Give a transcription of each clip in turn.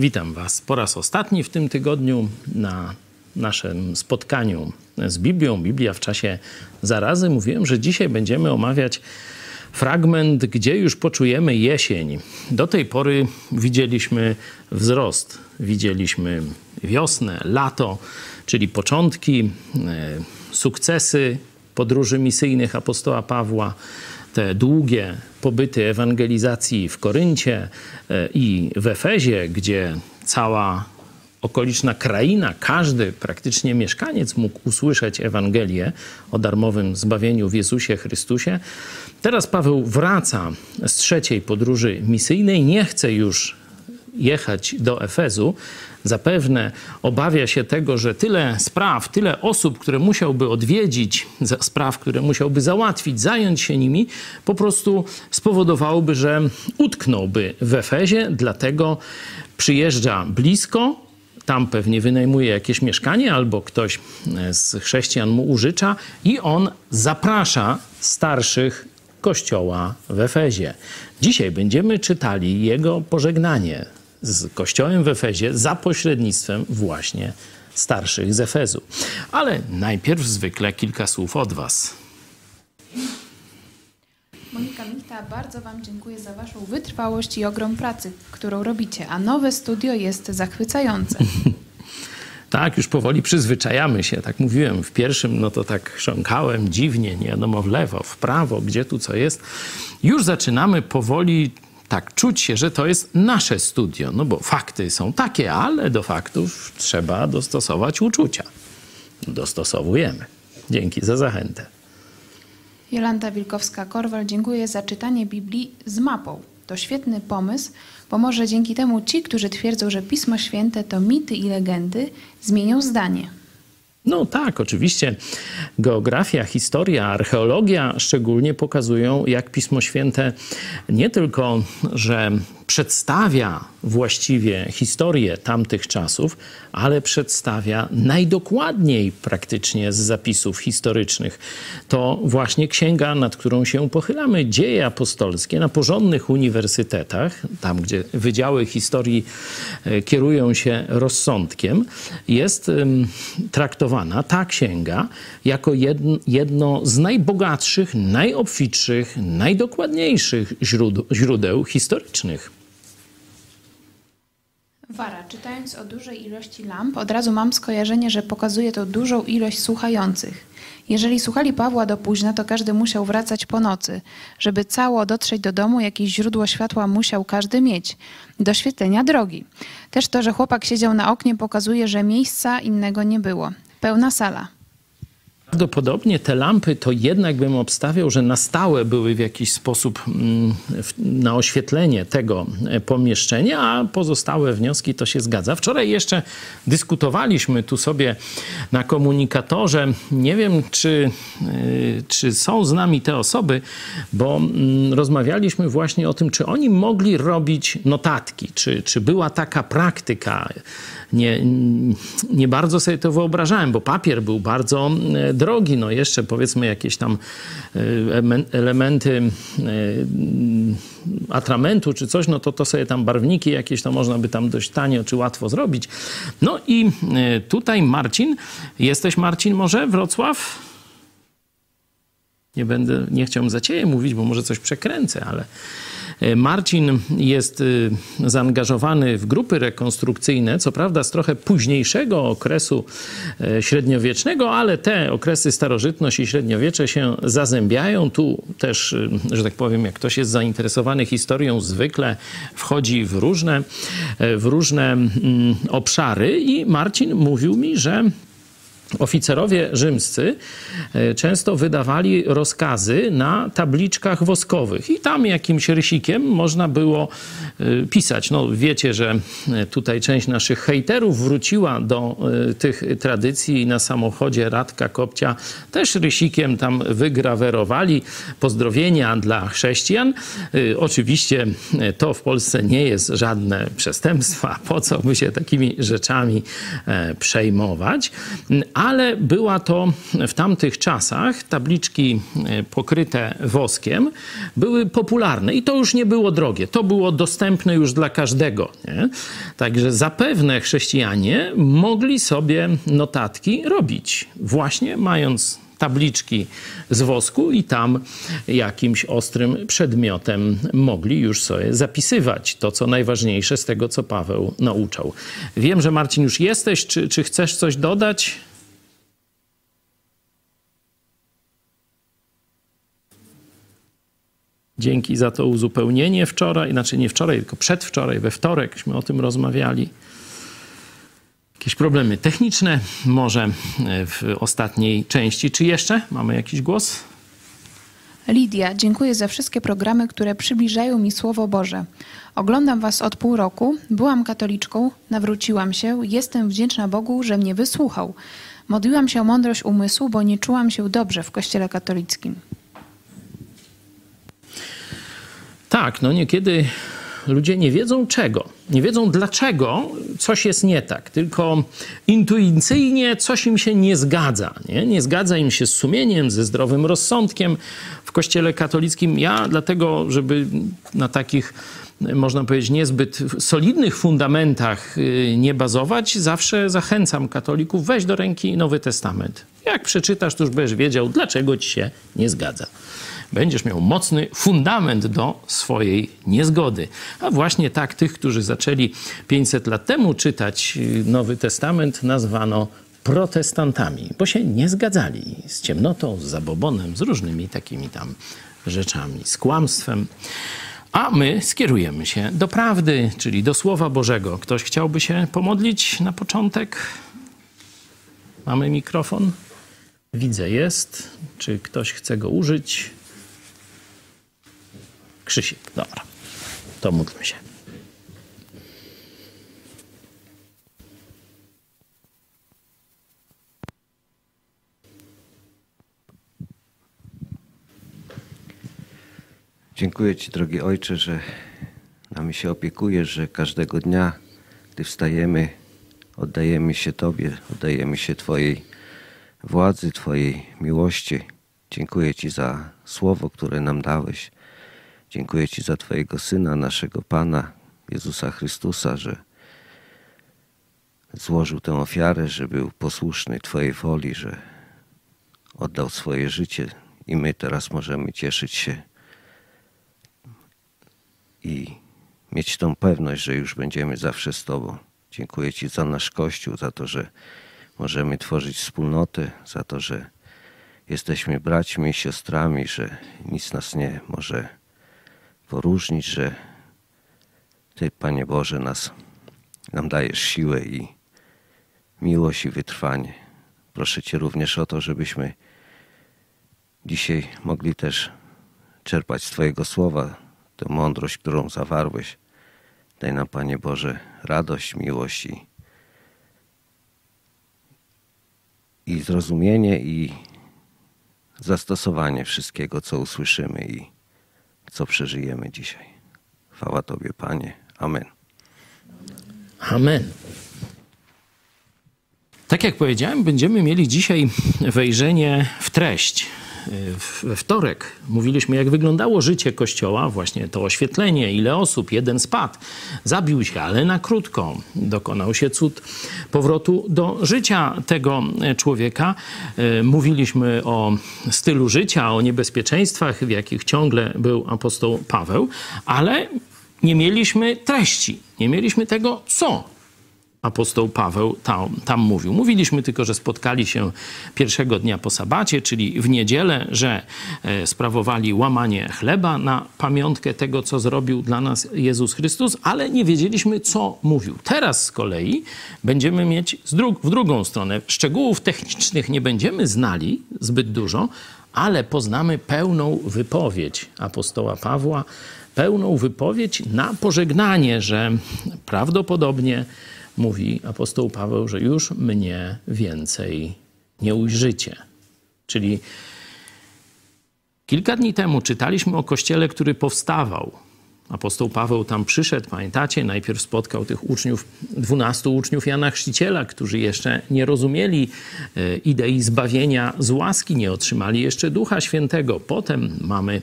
Witam Was po raz ostatni w tym tygodniu na naszym spotkaniu z Biblią. Biblia w czasie zarazy. Mówiłem, że dzisiaj będziemy omawiać fragment, gdzie już poczujemy jesień. Do tej pory widzieliśmy wzrost, widzieliśmy wiosnę, lato, czyli początki, e, sukcesy podróży misyjnych apostoła Pawła, te długie pobyty ewangelizacji w Koryncie e, i w Efezie, gdzie cała okoliczna kraina, każdy praktycznie mieszkaniec mógł usłyszeć Ewangelię o darmowym zbawieniu w Jezusie Chrystusie. Teraz Paweł wraca z trzeciej podróży misyjnej, nie chce już jechać do Efezu. Zapewne obawia się tego, że tyle spraw, tyle osób, które musiałby odwiedzić, spraw, które musiałby załatwić, zająć się nimi, po prostu spowodowałoby, że utknąłby w Efezie, dlatego przyjeżdża blisko, tam pewnie wynajmuje jakieś mieszkanie albo ktoś z chrześcijan mu użycza i on zaprasza starszych kościoła w Efezie. Dzisiaj będziemy czytali jego pożegnanie z kościołem w Efezie za pośrednictwem właśnie starszych z Efezu. Ale najpierw zwykle kilka słów od Was. Monika Michta, bardzo Wam dziękuję za Waszą wytrwałość i ogrom pracy, którą robicie, a nowe studio jest zachwycające. Tak, już powoli przyzwyczajamy się. Tak mówiłem, w pierwszym no to tak chrząkałem dziwnie, nie wiadomo w lewo, w prawo, gdzie tu co jest. Już zaczynamy powoli tak czuć się, że to jest nasze studio. No bo fakty są takie, ale do faktów trzeba dostosować uczucia. Dostosowujemy. Dzięki za zachętę. Jolanta Wilkowska-Korwal, dziękuję za czytanie Biblii z mapą. To świetny pomysł, bo może dzięki temu ci, którzy twierdzą, że Pismo Święte to mity i legendy, zmienią zdanie. No tak, oczywiście. Geografia, historia, archeologia szczególnie pokazują, jak Pismo Święte nie tylko, że przedstawia właściwie historię tamtych czasów, ale przedstawia najdokładniej praktycznie z zapisów historycznych. To właśnie księga, nad którą się pochylamy, dzieje apostolskie na porządnych uniwersytetach, tam gdzie wydziały historii e, kierują się rozsądkiem, jest traktowana ta księga jako jedno z najbogatszych, najobfitszych, najdokładniejszych źródeł, źródeł historycznych. Wara, czytając o dużej ilości lamp, od razu mam skojarzenie, że pokazuje to dużą ilość słuchających. Jeżeli słuchali Pawła do późna, to każdy musiał wracać po nocy. Żeby cało dotrzeć do domu, jakieś źródło światła musiał każdy mieć. Do świetlenia drogi. Też to, że chłopak siedział na oknie, pokazuje, że miejsca innego nie było. Pełna sala. Prawdopodobnie te lampy to jednak bym obstawiał, że na stałe były w jakiś sposób mm, na oświetlenie tego e, pomieszczenia, a pozostałe wnioski to się zgadza. Wczoraj jeszcze dyskutowaliśmy tu sobie na komunikatorze. Nie wiem, czy, e, czy są z nami te osoby, bo mm, rozmawialiśmy właśnie o tym, czy oni mogli robić notatki, czy, czy była taka praktyka nie, nie bardzo sobie to wyobrażałem, bo papier był bardzo e, drogi. No jeszcze powiedzmy jakieś tam e, elementy e, atramentu czy coś, no to to sobie tam barwniki jakieś to można by tam dość tanio czy łatwo zrobić. No i tutaj Marcin, jesteś Marcin może Wrocław? Nie będę, nie chciałbym za ciebie mówić, bo może coś przekręcę, ale E, Marcin jest y, zaangażowany w grupy rekonstrukcyjne, co prawda z trochę późniejszego okresu e, średniowiecznego, ale te okresy starożytność i średniowiecze się zazębiają. Tu też, y, że tak powiem, jak ktoś jest zainteresowany historią, zwykle wchodzi w różne, e, w różne mm, obszary i Marcin mówił mi, że Oficerowie rzymscy e, często wydawali rozkazy na tabliczkach woskowych. I tam jakimś rysikiem można było e, pisać. No wiecie, że e, tutaj część naszych hejterów wróciła do tych tradycji i na samochodzie Radka Kopcia. Też rysikiem tam wygrawerowali. Pozdrowienia dla chrześcijan. Oczywiście to w Polsce nie jest żadne przestępstwo, po co by się takimi rzeczami przejmować, ale była to w tamtych czasach, tabliczki e, pokryte woskiem były popularne i to już nie było drogie, to było dostępne już dla każdego. Nie? Także zapewne chrześcijanie mogli sobie notatki robić, właśnie mając tabliczki z wosku i tam jakimś ostrym przedmiotem mogli już sobie zapisywać to, co najważniejsze z tego, co Paweł nauczał. Wiem, że Marcin już jesteś, czy, czy chcesz coś dodać? Dzięki za to uzupełnienie wczoraj, znaczy nie wczoraj, tylko przedwczoraj, we wtorekśmy o tym rozmawiali jakieś problemy techniczne, może e, w ostatniej części. Czy jeszcze mamy jakiś głos? Lidia, dziękuję za wszystkie programy, które przybliżają mi Słowo Boże. Oglądam Was od pół roku, byłam katoliczką, nawróciłam się, jestem wdzięczna Bogu, że mnie wysłuchał. Modliłam się o mądrość umysłu, bo nie czułam się dobrze w Kościele katolickim. Tak, no niekiedy ludzie nie wiedzą czego, nie wiedzą dlaczego coś jest nie tak, tylko intuicyjnie coś im się nie zgadza. Nie, nie zgadza im się z sumieniem, ze zdrowym rozsądkiem w Kościele katolickim. Ja dlatego, żeby na takich można powiedzieć, niezbyt solidnych fundamentach y, nie bazować, zawsze zachęcam katolików, weź do ręki Nowy Testament. Jak przeczytasz, to już będziesz wiedział, dlaczego ci się nie zgadza będziesz miał mocny fundament do swojej niezgody. A właśnie tak tych, którzy zaczęli 500 lat temu czytać y, Nowy Testament, nazwano protestantami, bo się nie zgadzali z ciemnotą, z zabobonem, z różnymi takimi tam rzeczami, z kłamstwem. A my skierujemy się do prawdy, czyli do Słowa Bożego. Ktoś chciałby się pomodlić na początek? Mamy mikrofon? Widzę, jest. Czy ktoś chce go użyć? Krzysiek, dobra. To módlmy się. Dziękuję Ci, drogi Ojcze, że nami się opiekujesz, że każdego dnia, gdy wstajemy, oddajemy się Tobie, oddajemy się Twojej władzy, Twojej miłości. Dziękuję Ci za słowo, które nam dałeś. Dziękuję Ci za Twojego Syna, naszego Pana, Jezusa Chrystusa, że złożył tę ofiarę, że był posłuszny Twojej woli, że oddał swoje życie i my teraz możemy cieszyć się i mieć tą pewność, że już będziemy zawsze z Tobą. Dziękuję Ci za nasz Kościół, za to, że możemy tworzyć wspólnotę, za to, że jesteśmy braćmi i siostrami, że nic nas nie może poróżnić, że Ty, Panie Boże, nas, nam dajesz siłę i miłość i wytrwanie. Proszę Cię również o to, żebyśmy dzisiaj mogli też czerpać z Twojego słowa tę mądrość, którą zawarłeś. Daj nam, Panie Boże, radość, miłość i, i zrozumienie i zastosowanie wszystkiego, co usłyszymy i co przeżyjemy dzisiaj. Chwała Tobie, Panie. Amen. Amen. Tak jak powiedziałem, będziemy mieli dzisiaj wejrzenie w treść we wtorek mówiliśmy, jak wyglądało życie Kościoła, właśnie to oświetlenie, ile osób, jeden spadł, zabił się, ale na krótko. Dokonał się cud powrotu do życia tego człowieka. E, mówiliśmy o stylu życia, o niebezpieczeństwach, w jakich ciągle był apostoł Paweł, ale nie mieliśmy treści, nie mieliśmy tego, co apostoł Paweł tam, tam, mówił. Mówiliśmy tylko, że spotkali się pierwszego dnia po sabacie, czyli w niedzielę, że e, sprawowali łamanie chleba na pamiątkę tego, co zrobił dla nas Jezus Chrystus, ale nie wiedzieliśmy, co mówił. Teraz z kolei będziemy mieć dru w drugą stronę. Szczegółów technicznych nie będziemy znali zbyt dużo, ale poznamy pełną wypowiedź apostoła Pawła, pełną wypowiedź na pożegnanie, że prawdopodobnie mówi apostoł Paweł, że już mnie więcej nie ujrzycie. Czyli kilka dni temu czytaliśmy o kościele, który powstawał Apostoł Paweł tam przyszedł, pamiętacie, najpierw spotkał tych uczniów, dwunastu uczniów Jana Chrzciciela, którzy jeszcze nie rozumieli e, idei zbawienia z łaski, nie otrzymali jeszcze Ducha Świętego. Potem mamy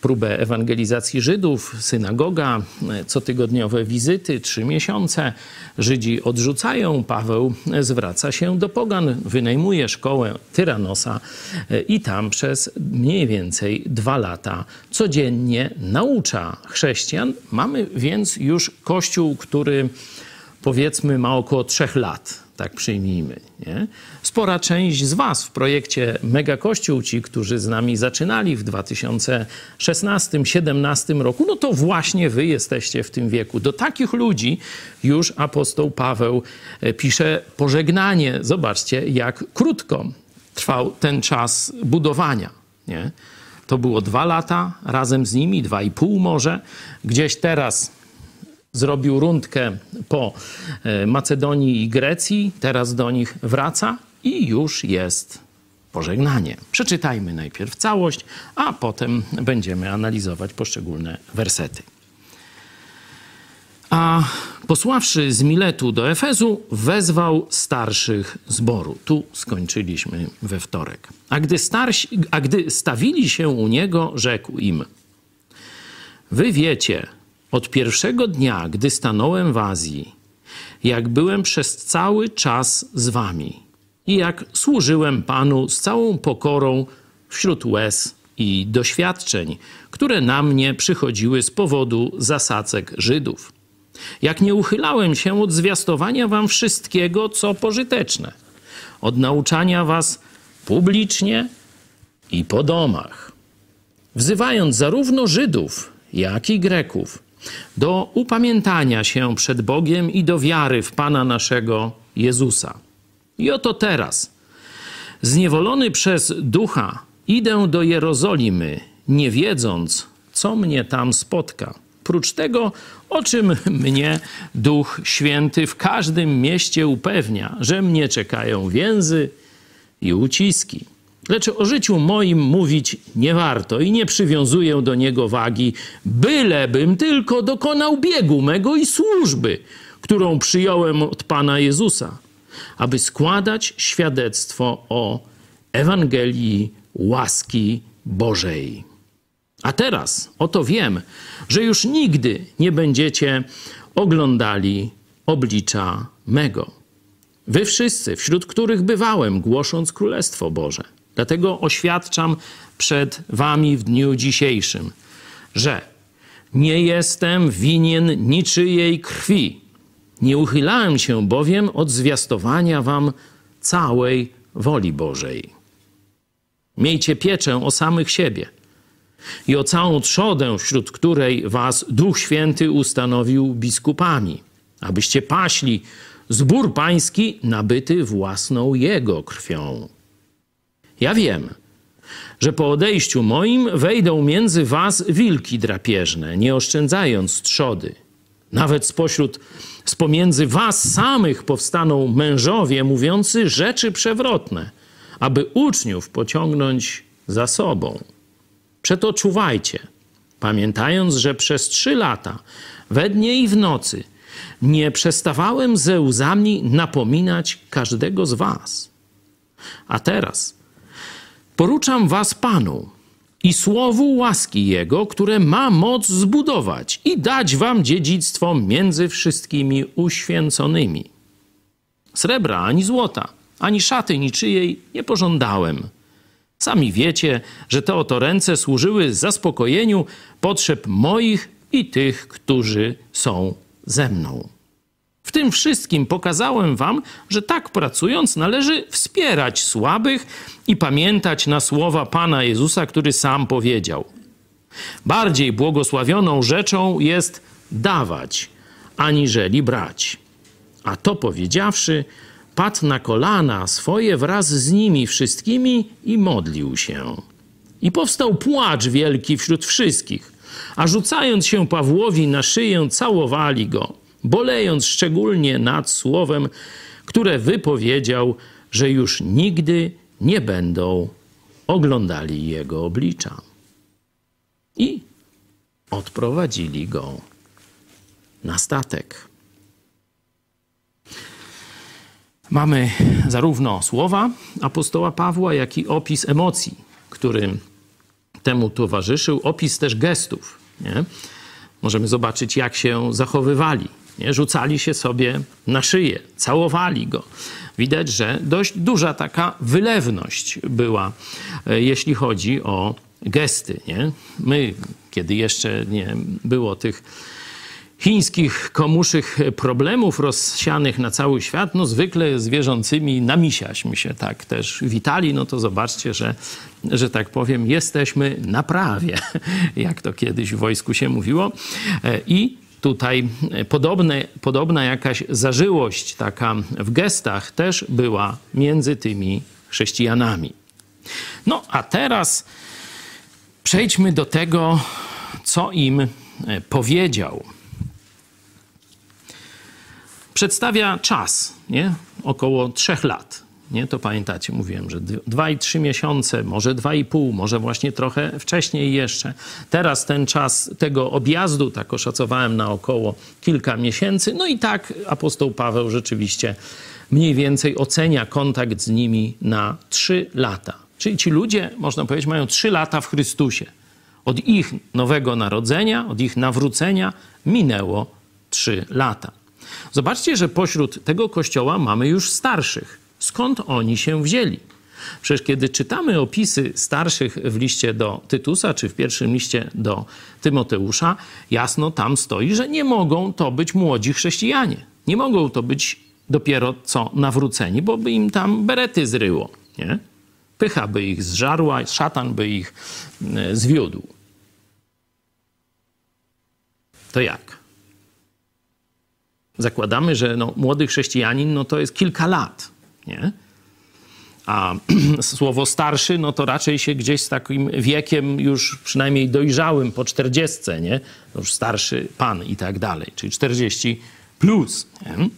próbę ewangelizacji Żydów, synagoga, e, cotygodniowe wizyty, trzy miesiące. Żydzi odrzucają, Paweł zwraca się do pogan, wynajmuje szkołę Tyranosa e, i tam przez mniej więcej dwa lata codziennie naucza chrześcijan. Mamy więc już kościół, który powiedzmy ma około trzech lat tak przyjmijmy. Nie? Spora część z Was w projekcie Mega Kościół, ci, którzy z nami zaczynali w 2016-2017 roku, no to właśnie Wy jesteście w tym wieku. Do takich ludzi już apostoł Paweł e, pisze pożegnanie. Zobaczcie, jak krótko trwał ten czas budowania. Nie? To było dwa lata, razem z nimi, dwa i pół może. Gdzieś teraz zrobił rundkę po e, Macedonii i Grecji, teraz do nich wraca i już jest pożegnanie. Przeczytajmy najpierw całość, a potem będziemy analizować poszczególne wersety. A posławszy z Miletu do Efezu, wezwał starszych zboru. Tu skończyliśmy we wtorek. A gdy, starsi, a gdy stawili się u niego, rzekł im: Wy wiecie, od pierwszego dnia, gdy stanąłem w Azji, jak byłem przez cały czas z wami i jak służyłem Panu z całą pokorą wśród łez i doświadczeń, które na mnie przychodziły z powodu zasadzek Żydów. Jak nie uchylałem się od zwiastowania wam wszystkiego, co pożyteczne, od nauczania was publicznie i po domach, wzywając zarówno Żydów, jak i Greków do upamiętania się przed Bogiem i do wiary w Pana naszego Jezusa. I oto teraz, zniewolony przez ducha, idę do Jerozolimy, nie wiedząc, co mnie tam spotka. Prócz tego, o czym mnie Duch Święty w każdym mieście upewnia, że mnie czekają więzy i uciski. Lecz o życiu moim mówić nie warto i nie przywiązuję do niego wagi, bylebym tylko dokonał biegu mego i służby, którą przyjąłem od Pana Jezusa, aby składać świadectwo o Ewangelii łaski Bożej. A teraz oto wiem, że już nigdy nie będziecie oglądali oblicza mego. Wy wszyscy, wśród których bywałem, głosząc Królestwo Boże. Dlatego oświadczam przed Wami w dniu dzisiejszym, że nie jestem winien niczyjej krwi. Nie uchylałem się bowiem od zwiastowania Wam całej woli Bożej. Miejcie pieczę o samych siebie i o całą trzodę, wśród której Was Duch Święty ustanowił biskupami, abyście paśli zbór pański nabyty własną Jego krwią. Ja wiem, że po odejściu moim wejdą między was wilki drapieżne, nie oszczędzając trzody. Nawet spośród, z pomiędzy was samych powstaną mężowie mówiący rzeczy przewrotne, aby uczniów pociągnąć za sobą. Przeto czuwajcie, pamiętając, że przez trzy lata, we dnie i w nocy, nie przestawałem ze łzami napominać każdego z was. A teraz Poruczam was Panu i słowu łaski Jego, które ma moc zbudować i dać wam dziedzictwo między wszystkimi uświęconymi. Srebra ani złota, ani szaty niczyjej nie pożądałem. Sami wiecie, że te oto ręce służyły zaspokojeniu potrzeb moich i tych, którzy są ze mną. W tym wszystkim pokazałem wam, że tak pracując należy wspierać słabych i pamiętać na słowa Pana Jezusa, który sam powiedział: Bardziej błogosławioną rzeczą jest dawać, aniżeli brać. A to powiedziawszy, padł na kolana swoje wraz z nimi wszystkimi i modlił się. I powstał płacz wielki wśród wszystkich, a rzucając się Pawłowi na szyję, całowali go bolejąc szczególnie nad słowem, które wypowiedział, że już nigdy nie będą oglądali jego oblicza. I odprowadzili go na statek. Mamy zarówno słowa apostoła Pawła, jak i opis emocji, który temu towarzyszył, opis też gestów. Nie? Możemy zobaczyć, jak się zachowywali. Nie? Rzucali się sobie na szyję, całowali go. Widać, że dość duża taka wylewność była, e, jeśli chodzi o gesty. Nie? My, kiedy jeszcze nie było tych chińskich komuszych problemów rozsianych na cały świat, no zwykle z wierzącymi na misiaśmy się tak też witali, no to zobaczcie, że, że tak powiem, jesteśmy na prawie, jak to kiedyś w wojsku się mówiło. E, I tutaj podobne, podobna jakaś zażyłość taka w gestach też była między tymi chrześcijanami. No a teraz przejdźmy do tego, co im e, powiedział przedstawia czas, nie? około trzech lat. Nie? To pamiętacie, mówiłem, że dwa i trzy miesiące, może dwa i pół, może właśnie trochę wcześniej jeszcze. Teraz ten czas tego objazdu, tak oszacowałem na około kilka miesięcy. No i tak apostoł Paweł rzeczywiście mniej więcej ocenia kontakt z nimi na trzy lata. Czyli ci ludzie, można powiedzieć, mają trzy lata w Chrystusie. Od ich nowego narodzenia, od ich nawrócenia minęło trzy lata. Zobaczcie, że pośród tego kościoła mamy już starszych. Skąd oni się wzięli? Przecież kiedy czytamy opisy starszych w liście do Tytusa, czy w pierwszym liście do Tymoteusza, jasno tam stoi, że nie mogą to być młodzi chrześcijanie. Nie mogą to być dopiero co nawróceni, bo by im tam berety zryło. Nie? Pycha by ich zżarła, szatan by ich e, zwiódł. To jak? Zakładamy, że no, młody chrześcijanin no, to jest kilka lat, nie? A słowo starszy, no to raczej się gdzieś z takim wiekiem już przynajmniej dojrzałym, po czterdziestce, nie? To już starszy pan i tak dalej, czyli 40 plus. Nie?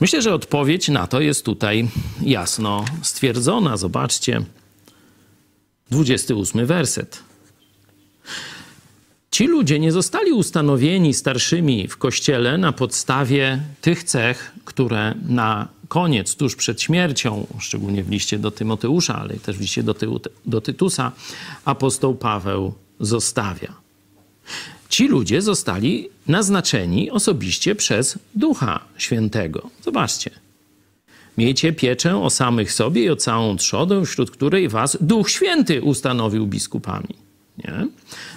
Myślę, że odpowiedź na to jest tutaj jasno stwierdzona. Zobaczcie, 28 werset. Ci ludzie nie zostali ustanowieni starszymi w kościele na podstawie tych cech, które na koniec, tuż przed śmiercią, szczególnie w liście do Tymoteusza, ale też w liście do, Ty do Tytusa, apostoł Paweł zostawia. Ci ludzie zostali naznaczeni osobiście przez Ducha Świętego. Zobaczcie. Miejcie pieczę o samych sobie i o całą trzodę, wśród której was Duch Święty ustanowił biskupami. Nie?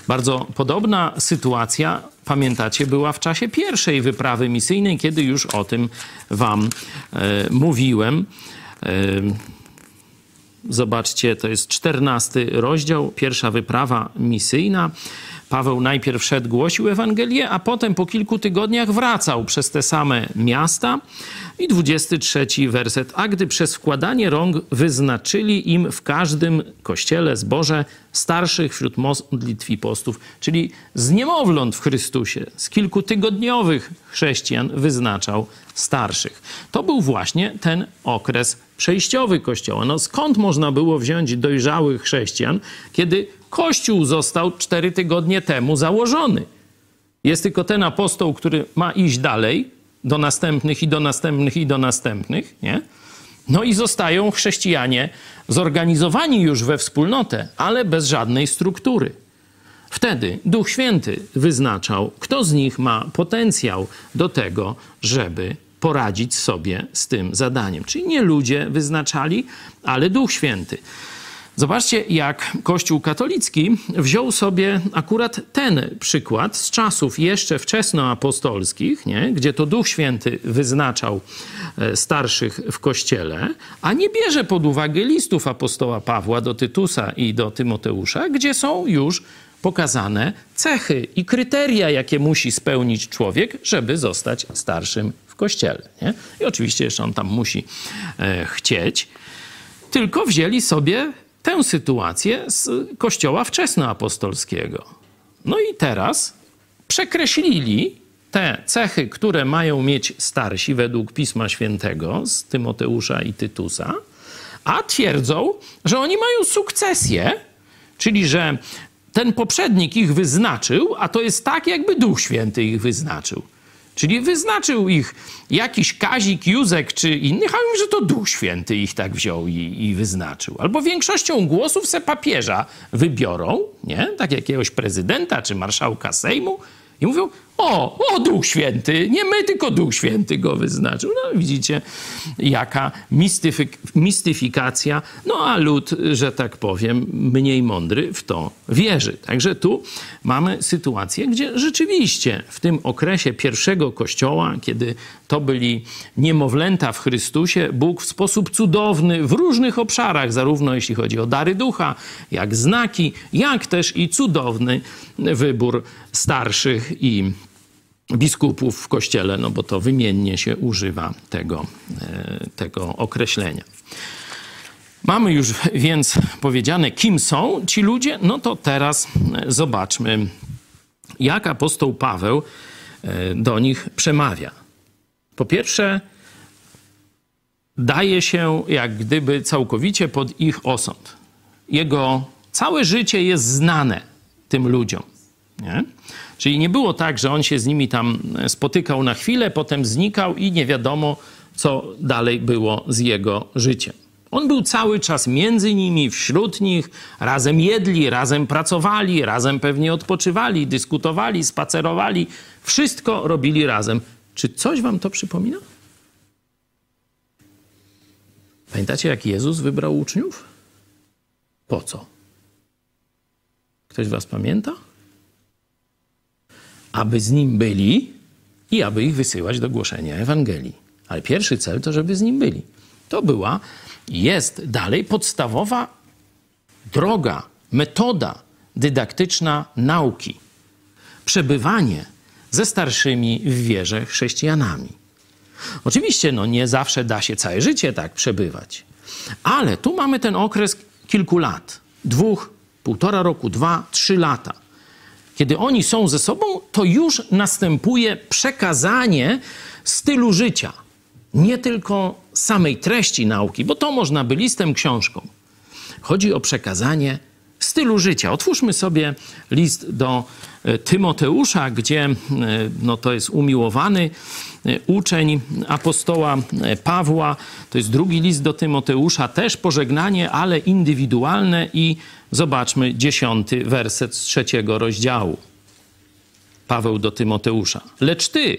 Bardzo podobna sytuacja, pamiętacie, była w czasie pierwszej wyprawy misyjnej, kiedy już o tym Wam e, mówiłem. E, zobaczcie, to jest czternasty rozdział, pierwsza wyprawa misyjna. Paweł najpierw szedł, głosił Ewangelię, a potem po kilku tygodniach wracał przez te same miasta. I 23 werset. A gdy przez wkładanie rąk wyznaczyli im w każdym kościele zboże starszych wśród modlitw i postów, czyli z niemowląt w Chrystusie, z kilkutygodniowych chrześcijan wyznaczał starszych. To był właśnie ten okres przejściowy Kościoła. No skąd można było wziąć dojrzałych chrześcijan, kiedy Kościół został cztery tygodnie temu założony? Jest tylko ten apostoł, który ma iść dalej, do następnych i do następnych i do następnych, nie? No i zostają chrześcijanie zorganizowani już we wspólnotę, ale bez żadnej struktury. Wtedy Duch Święty wyznaczał, kto z nich ma potencjał do tego, żeby poradzić sobie z tym zadaniem. Czyli nie ludzie wyznaczali, ale Duch Święty. Zobaczcie, jak Kościół katolicki wziął sobie akurat ten przykład z czasów jeszcze wczesnoapostolskich, nie? gdzie to Duch Święty wyznaczał e, starszych w Kościele, a nie bierze pod uwagę listów apostoła Pawła do Tytusa i do Tymoteusza, gdzie są już pokazane cechy i kryteria, jakie musi spełnić człowiek, żeby zostać starszym w Kościele. Nie? I oczywiście jeszcze on tam musi e, chcieć. Tylko wzięli sobie tę sytuację z kościoła wczesnoapostolskiego. No i teraz przekreślili te cechy, które mają mieć starsi według Pisma Świętego z Tymoteusza i Tytusa, a twierdzą, że oni mają sukcesję, czyli że ten poprzednik ich wyznaczył, a to jest tak, jakby Duch Święty ich wyznaczył. Czyli wyznaczył ich jakiś Kazik, Józek czy innych, a mówi, że to Duch Święty ich tak wziął i, i, wyznaczył. Albo większością głosów se papieża wybiorą, nie? Tak jakiegoś prezydenta czy marszałka Sejmu i mówią, o, o, Duch Święty, nie my, tylko Duch Święty go wyznaczył. No widzicie, jaka mistyfik mistyfikacja, no a lud, że tak powiem, mniej mądry w to wierzy. Także tu mamy sytuację, gdzie rzeczywiście w tym okresie pierwszego kościoła, kiedy to byli niemowlęta w Chrystusie, Bóg w sposób cudowny w różnych obszarach, zarówno jeśli chodzi o dary ducha, jak znaki, jak też i cudowny wybór starszych i biskupów w kościele, no bo to wymiennie się używa tego, e, tego określenia. Mamy już więc powiedziane, kim są ci ludzie, no to teraz zobaczmy, jak apostoł Paweł e, do nich przemawia. Po pierwsze, daje się jak gdyby całkowicie pod ich osąd. Jego całe życie jest znane tym ludziom. Nie? Czyli nie było tak, że on się z nimi tam spotykał na chwilę, potem znikał i nie wiadomo, co dalej było z jego życiem. On był cały czas między nimi, wśród nich, razem jedli, razem pracowali, razem pewnie odpoczywali, dyskutowali, spacerowali. Wszystko robili razem. Czy coś wam to przypomina? Pamiętacie, jak Jezus wybrał uczniów? Po co? Ktoś was pamięta? Aby z nim byli i aby ich wysyłać do głoszenia Ewangelii. Ale pierwszy cel to, żeby z nim byli. To była, jest dalej podstawowa droga, metoda dydaktyczna nauki. Przebywanie ze starszymi w wierze chrześcijanami. Oczywiście no, nie zawsze da się całe życie tak przebywać, ale tu mamy ten okres kilku lat. Dwóch, półtora roku, dwa, trzy lata kiedy oni są ze sobą, to już następuje przekazanie stylu życia. Nie tylko samej treści nauki, bo to można by listem, książką. Chodzi o przekazanie stylu życia. Otwórzmy sobie list do e, Tymoteusza, gdzie e, no, to jest umiłowany e, uczeń apostoła Pawła. To jest drugi list do Tymoteusza, też pożegnanie, ale indywidualne i Zobaczmy dziesiąty werset z trzeciego rozdziału. Paweł do Tymoteusza. Lecz ty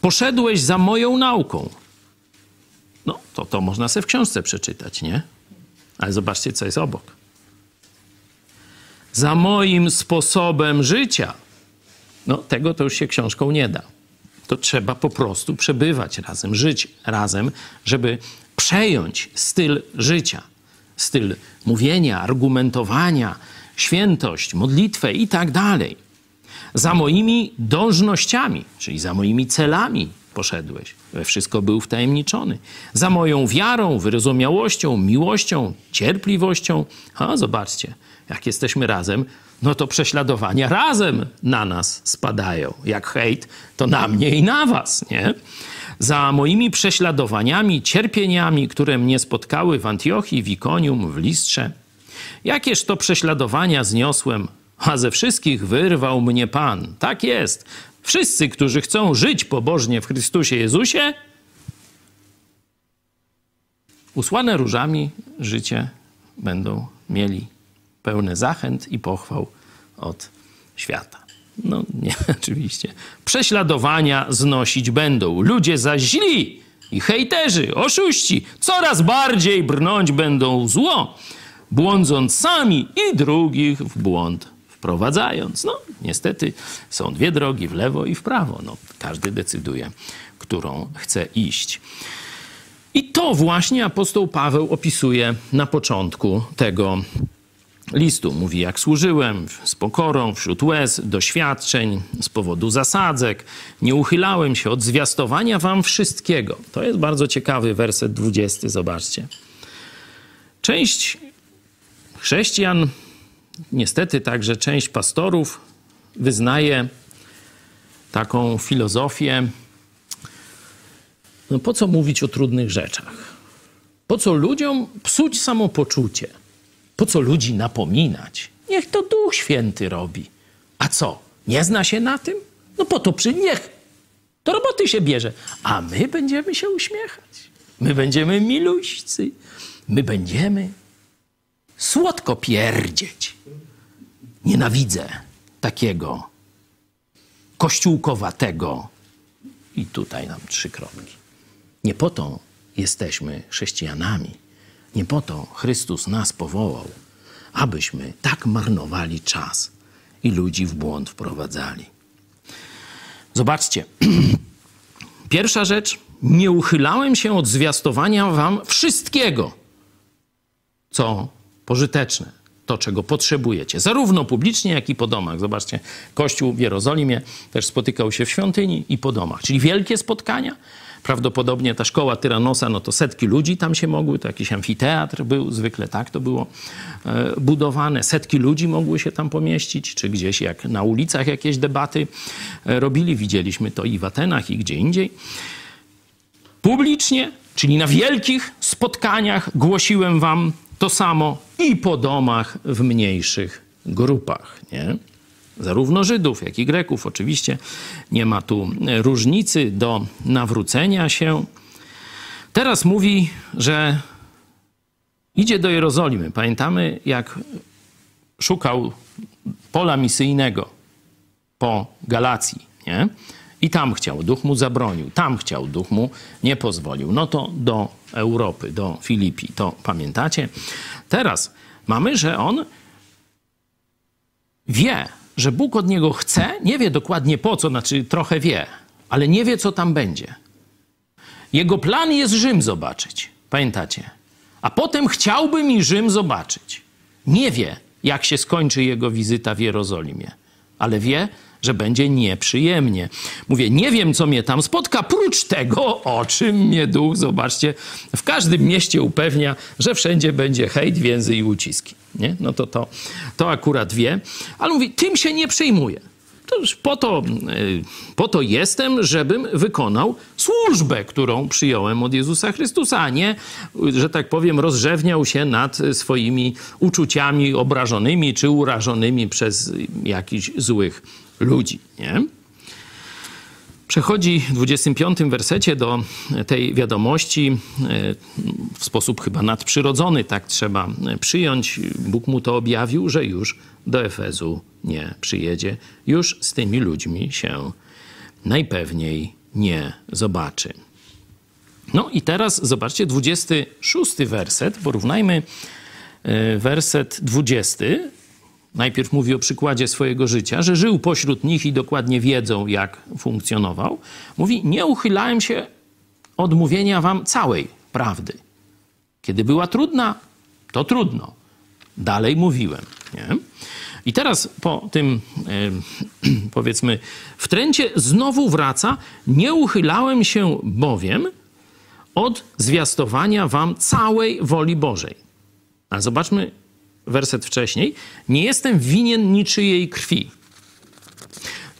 poszedłeś za moją nauką. No, to, to można sobie w książce przeczytać, nie? Ale zobaczcie, co jest obok. Za moim sposobem życia. No, tego to już się książką nie da. To trzeba po prostu przebywać razem, żyć razem, żeby przejąć styl życia styl mówienia, argumentowania, świętość, modlitwę i tak dalej. Za moimi dążnościami, czyli za moimi celami poszedłeś. We wszystko był wtajemniczony. Za moją wiarą, wyrozumiałością, miłością, cierpliwością. A zobaczcie, jak jesteśmy razem, no to prześladowania razem na nas spadają. Jak hejt, to na mnie i na was, nie? za moimi prześladowaniami, cierpieniami, które mnie spotkały w Antiochii, w Ikonium, w Listrze. Jakież to prześladowania zniosłem, a ze wszystkich wyrwał mnie Pan. Tak jest. Wszyscy, którzy chcą żyć pobożnie w Chrystusie Jezusie, usłane różami życie będą mieli pełne zachęt i pochwał od świata. No nie, oczywiście. Prześladowania znosić będą. Ludzie zaś źli i hejterzy, oszuści, coraz bardziej brnąć będą zło, błądząc sami i drugich w błąd wprowadzając. No, niestety są dwie drogi, w lewo i w prawo. No, każdy decyduje, którą chce iść. I to właśnie apostoł Paweł opisuje na początku tego listu. Mówi, jak służyłem z pokorą, wśród łez, doświadczeń, z powodu zasadzek. Nie uchylałem się od zwiastowania wam wszystkiego. To jest bardzo ciekawy werset 20, zobaczcie. Część chrześcijan, niestety także część pastorów wyznaje taką filozofię, no po co mówić o trudnych rzeczach? Po co ludziom psuć samopoczucie? Po co ludzi napominać? Niech to Duch Święty robi. A co? Nie zna się na tym? No po to przy niech. Do roboty się bierze. A my będziemy się uśmiechać. My będziemy miluścy. My będziemy słodko pierdzieć. Nienawidzę takiego kościółkowatego. I tutaj nam trzy kropki. Nie po to jesteśmy chrześcijanami. Nie po to Chrystus nas powołał, abyśmy tak marnowali czas i ludzi w błąd wprowadzali. Zobaczcie. Pierwsza rzecz, nie uchylałem się od zwiastowania wam wszystkiego, co pożyteczne, to czego potrzebujecie, zarówno publicznie, jak i po domach. Zobaczcie, Kościół w Jerozolimie też spotykał się w świątyni i po domach, czyli wielkie spotkania. Prawdopodobnie ta szkoła Tyranosa, no to setki ludzi tam się mogły, to jakiś amfiteatr był, zwykle tak to było e, budowane. Setki ludzi mogły się tam pomieścić, czy gdzieś jak na ulicach jakieś debaty e, robili. Widzieliśmy to i w Atenach, i gdzie indziej. Publicznie, czyli na wielkich spotkaniach głosiłem wam to samo i po domach w mniejszych grupach, nie? zarówno Żydów, jak i Greków. Oczywiście nie ma tu różnicy do nawrócenia się. Teraz mówi, że idzie do Jerozolimy. Pamiętamy, jak szukał pola misyjnego po Galacji, nie? I tam chciał, duch mu zabronił, tam chciał, duch mu nie pozwolił. No to do Europy, do Filipi, to pamiętacie? Teraz mamy, że on wie, że Bóg od niego chce, nie wie dokładnie po co, znaczy trochę wie, ale nie wie, co tam będzie. Jego plan jest Rzym zobaczyć, pamiętacie? A potem chciałby mi Rzym zobaczyć. Nie wie, jak się skończy jego wizyta w Jerozolimie, ale wie, że będzie nieprzyjemnie. Mówię, nie wiem, co mnie tam spotka, prócz tego, o czym mnie duch, zobaczcie, w każdym mieście upewnia, że wszędzie będzie hejt, więzy i uciski. Nie? No to, to to akurat wie, ale mówi, tym się nie przejmuje. To już po to, y, po to jestem, żebym wykonał służbę, którą przyjąłem od Jezusa Chrystusa, a nie, że tak powiem, rozrzewniał się nad swoimi uczuciami obrażonymi czy urażonymi przez jakichś złych ludzi. Nie? Przechodzi w 25 wersecie do tej wiadomości e, w sposób chyba nadprzyrodzony, tak trzeba przyjąć. Bóg mu to objawił, że już do Efezu nie przyjedzie, już z tymi ludźmi się najpewniej nie zobaczy. No i teraz zobaczcie 26 werset, porównajmy e, werset 20 najpierw mówi o przykładzie swojego życia, że żył pośród nich i dokładnie wiedzą, jak funkcjonował. Mówi: Nie uchylałem się od mówienia wam całej prawdy. Kiedy była trudna, to trudno. Dalej mówiłem. Nie? I teraz po tym, e, powiedzmy, wtręcie znowu wraca: Nie uchylałem się bowiem od zwiastowania wam całej woli Bożej. A zobaczmy, werset wcześniej, nie jestem winien niczyjej krwi.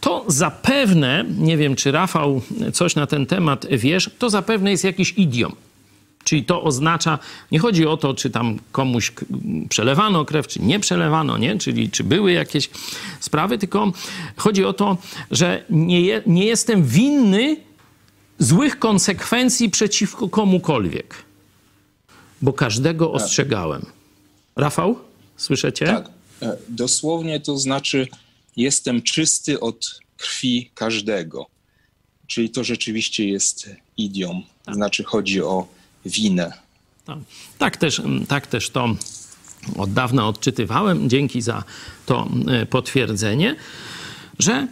To zapewne, nie wiem czy Rafał coś na ten temat wiesz, to zapewne jest jakiś idiom. Czyli to oznacza, nie chodzi o to, czy tam komuś przelewano krew, czy nie przelewano, nie? Czyli czy były jakieś sprawy, tylko chodzi o to, że nie, je, nie jestem winny złych konsekwencji przeciwko komukolwiek, bo każdego tak. ostrzegałem. Rafał? Słyszycie? Tak. E, dosłownie to znaczy jestem czysty od krwi każdego. Czyli to rzeczywiście jest idiom. Tak. Znaczy chodzi o winę. Tak. tak, też, tak też to od dawna odczytywałem. Dzięki za to e, potwierdzenie, że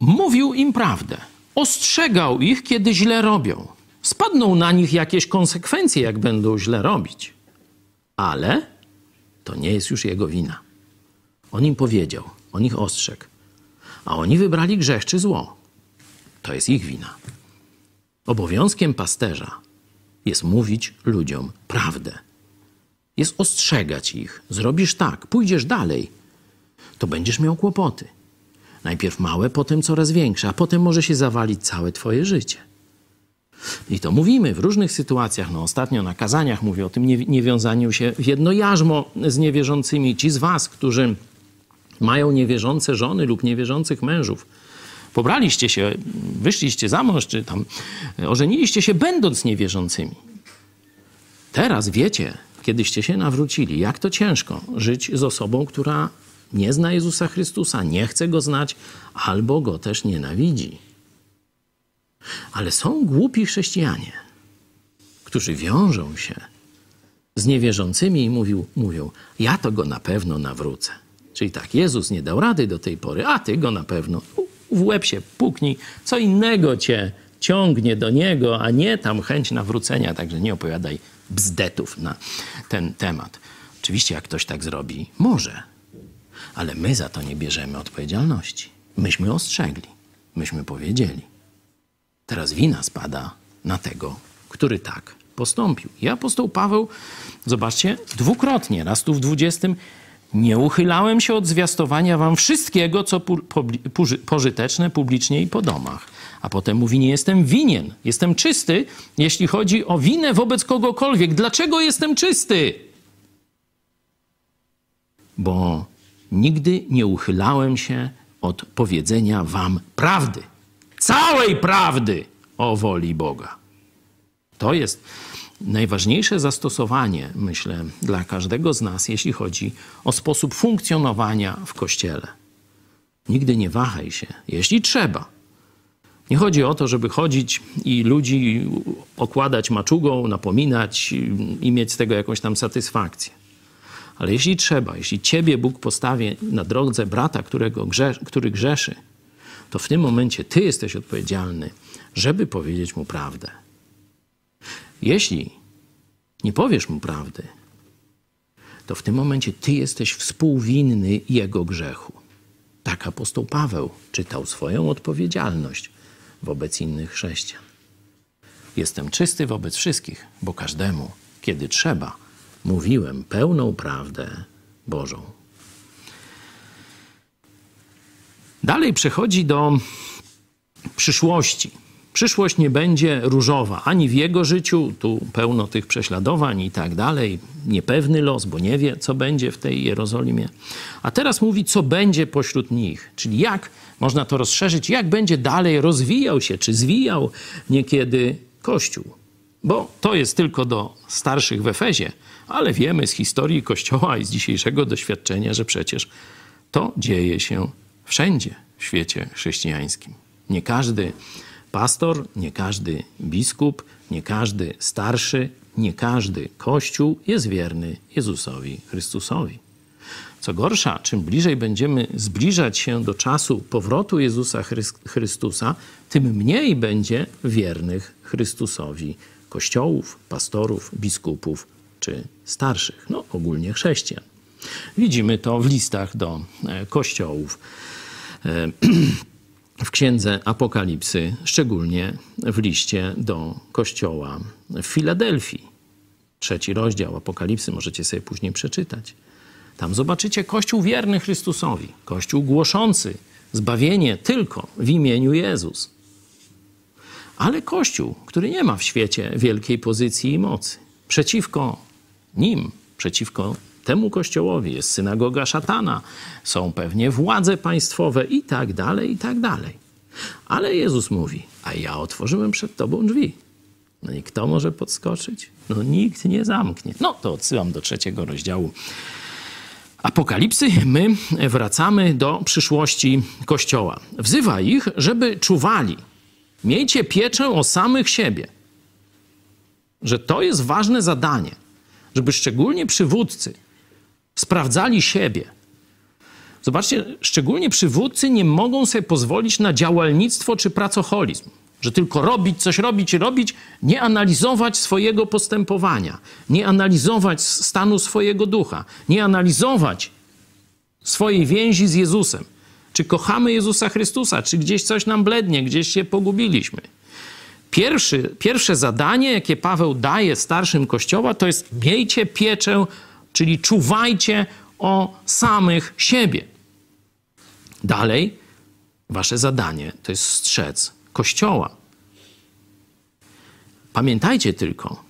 mówił im prawdę. Ostrzegał ich, kiedy źle robią. Spadną na nich jakieś konsekwencje, jak będą źle robić. Ale to nie jest już jego wina. On im powiedział, on ich ostrzegł, a oni wybrali grzech czy zło. To jest ich wina. Obowiązkiem pasterza jest mówić ludziom prawdę. Jest ostrzegać ich. Zrobisz tak, pójdziesz dalej, to będziesz miał kłopoty. Najpierw małe, potem coraz większe, a potem może się zawalić całe twoje życie. I to mówimy w różnych sytuacjach. No, ostatnio na kazaniach mówię o tym niewiązaniu się w jedno jarzmo z niewierzącymi. Ci z was, którzy mają niewierzące żony lub niewierzących mężów, pobraliście się, wyszliście za mąż, czy tam ożeniliście się będąc niewierzącymi. Teraz wiecie, kiedyście się nawrócili, jak to ciężko żyć z osobą, która nie zna Jezusa Chrystusa, nie chce Go znać albo Go też nienawidzi. Ale są głupi chrześcijanie, którzy wiążą się z niewierzącymi i mówił, mówią, ja to Go na pewno nawrócę. Czyli tak, Jezus nie dał rady do tej pory, a Ty Go na pewno w łeb się puknij, co innego Cię ciągnie do Niego, a nie tam chęć nawrócenia, także nie opowiadaj bzdetów na ten temat. Oczywiście, jak ktoś tak zrobi, może, ale my za to nie bierzemy odpowiedzialności. Myśmy ostrzegli, myśmy powiedzieli. Teraz wina spada na tego, który tak postąpił. I apostoł Paweł, zobaczcie, dwukrotnie, raz tu w 20, nie uchylałem się od zwiastowania wam wszystkiego, co pożyteczne publicznie i po domach. A potem mówi, nie jestem winien, jestem czysty, jeśli chodzi o winę wobec kogokolwiek. Dlaczego jestem czysty? Bo nigdy nie uchylałem się od powiedzenia wam prawdy. Całej prawdy o woli Boga. To jest najważniejsze zastosowanie, myślę, dla każdego z nas, jeśli chodzi o sposób funkcjonowania w Kościele. Nigdy nie wahaj się, jeśli trzeba. Nie chodzi o to, żeby chodzić i ludzi okładać maczugą, napominać i mieć z tego jakąś tam satysfakcję. Ale jeśli trzeba, jeśli ciebie Bóg postawi na drodze brata, którego grze, który grzeszy, to w tym momencie ty jesteś odpowiedzialny, żeby powiedzieć mu prawdę. Jeśli nie powiesz mu prawdy, to w tym momencie ty jesteś współwinny jego grzechu. Tak apostoł Paweł czytał swoją odpowiedzialność wobec innych chrześcijan. Jestem czysty wobec wszystkich, bo każdemu, kiedy trzeba, mówiłem pełną prawdę Bożą. Dalej przechodzi do przyszłości. Przyszłość nie będzie różowa ani w jego życiu, tu pełno tych prześladowań i tak dalej, niepewny los, bo nie wie, co będzie w tej Jerozolimie. A teraz mówi, co będzie pośród nich, czyli jak można to rozszerzyć, jak będzie dalej rozwijał się, czy zwijał niekiedy Kościół. Bo to jest tylko do starszych w Efezie, ale wiemy z historii Kościoła i z dzisiejszego doświadczenia, że przecież to dzieje się wszędzie w świecie chrześcijańskim. Nie każdy pastor, nie każdy biskup, nie każdy starszy, nie każdy kościół jest wierny Jezusowi Chrystusowi. Co gorsza, czym bliżej będziemy zbliżać się do czasu powrotu Jezusa Chrystusa, tym mniej będzie wiernych Chrystusowi kościołów, pastorów, biskupów czy starszych, no ogólnie chrześcijan. Widzimy to w listach do e, kościołów e, w księdze Apokalipsy, szczególnie w liście do kościoła w Filadelfii. Trzeci rozdział Apokalipsy możecie sobie później przeczytać. Tam zobaczycie Kościół wierny Chrystusowi, Kościół głoszący zbawienie tylko w imieniu Jezus. Ale Kościół, który nie ma w świecie wielkiej pozycji i mocy. Przeciwko nim, przeciwko temu kościołowi jest synagoga szatana, są pewnie władze państwowe i tak dalej, i tak dalej. Ale Jezus mówi, a ja otworzyłem przed tobą drzwi. No i kto może podskoczyć? No nikt nie zamknie. No to odsyłam do trzeciego rozdziału Apokalipsy. My wracamy do przyszłości Kościoła. Wzywa ich, żeby czuwali. Miejcie pieczę o samych siebie. Że to jest ważne zadanie, żeby szczególnie przywódcy sprawdzali siebie. Zobaczcie, szczególnie przywódcy nie mogą sobie pozwolić na działalnictwo czy pracoholizm. Że tylko robić, coś robić robić, nie analizować swojego postępowania, nie analizować stanu swojego ducha, nie analizować swojej więzi z Jezusem. Czy kochamy Jezusa Chrystusa, czy gdzieś coś nam blednie, gdzieś się pogubiliśmy. Pierwszy, pierwsze zadanie, jakie Paweł daje starszym Kościoła, to jest miejcie pieczę czyli czuwajcie o samych siebie. Dalej, wasze zadanie to jest strzec Kościoła. Pamiętajcie tylko,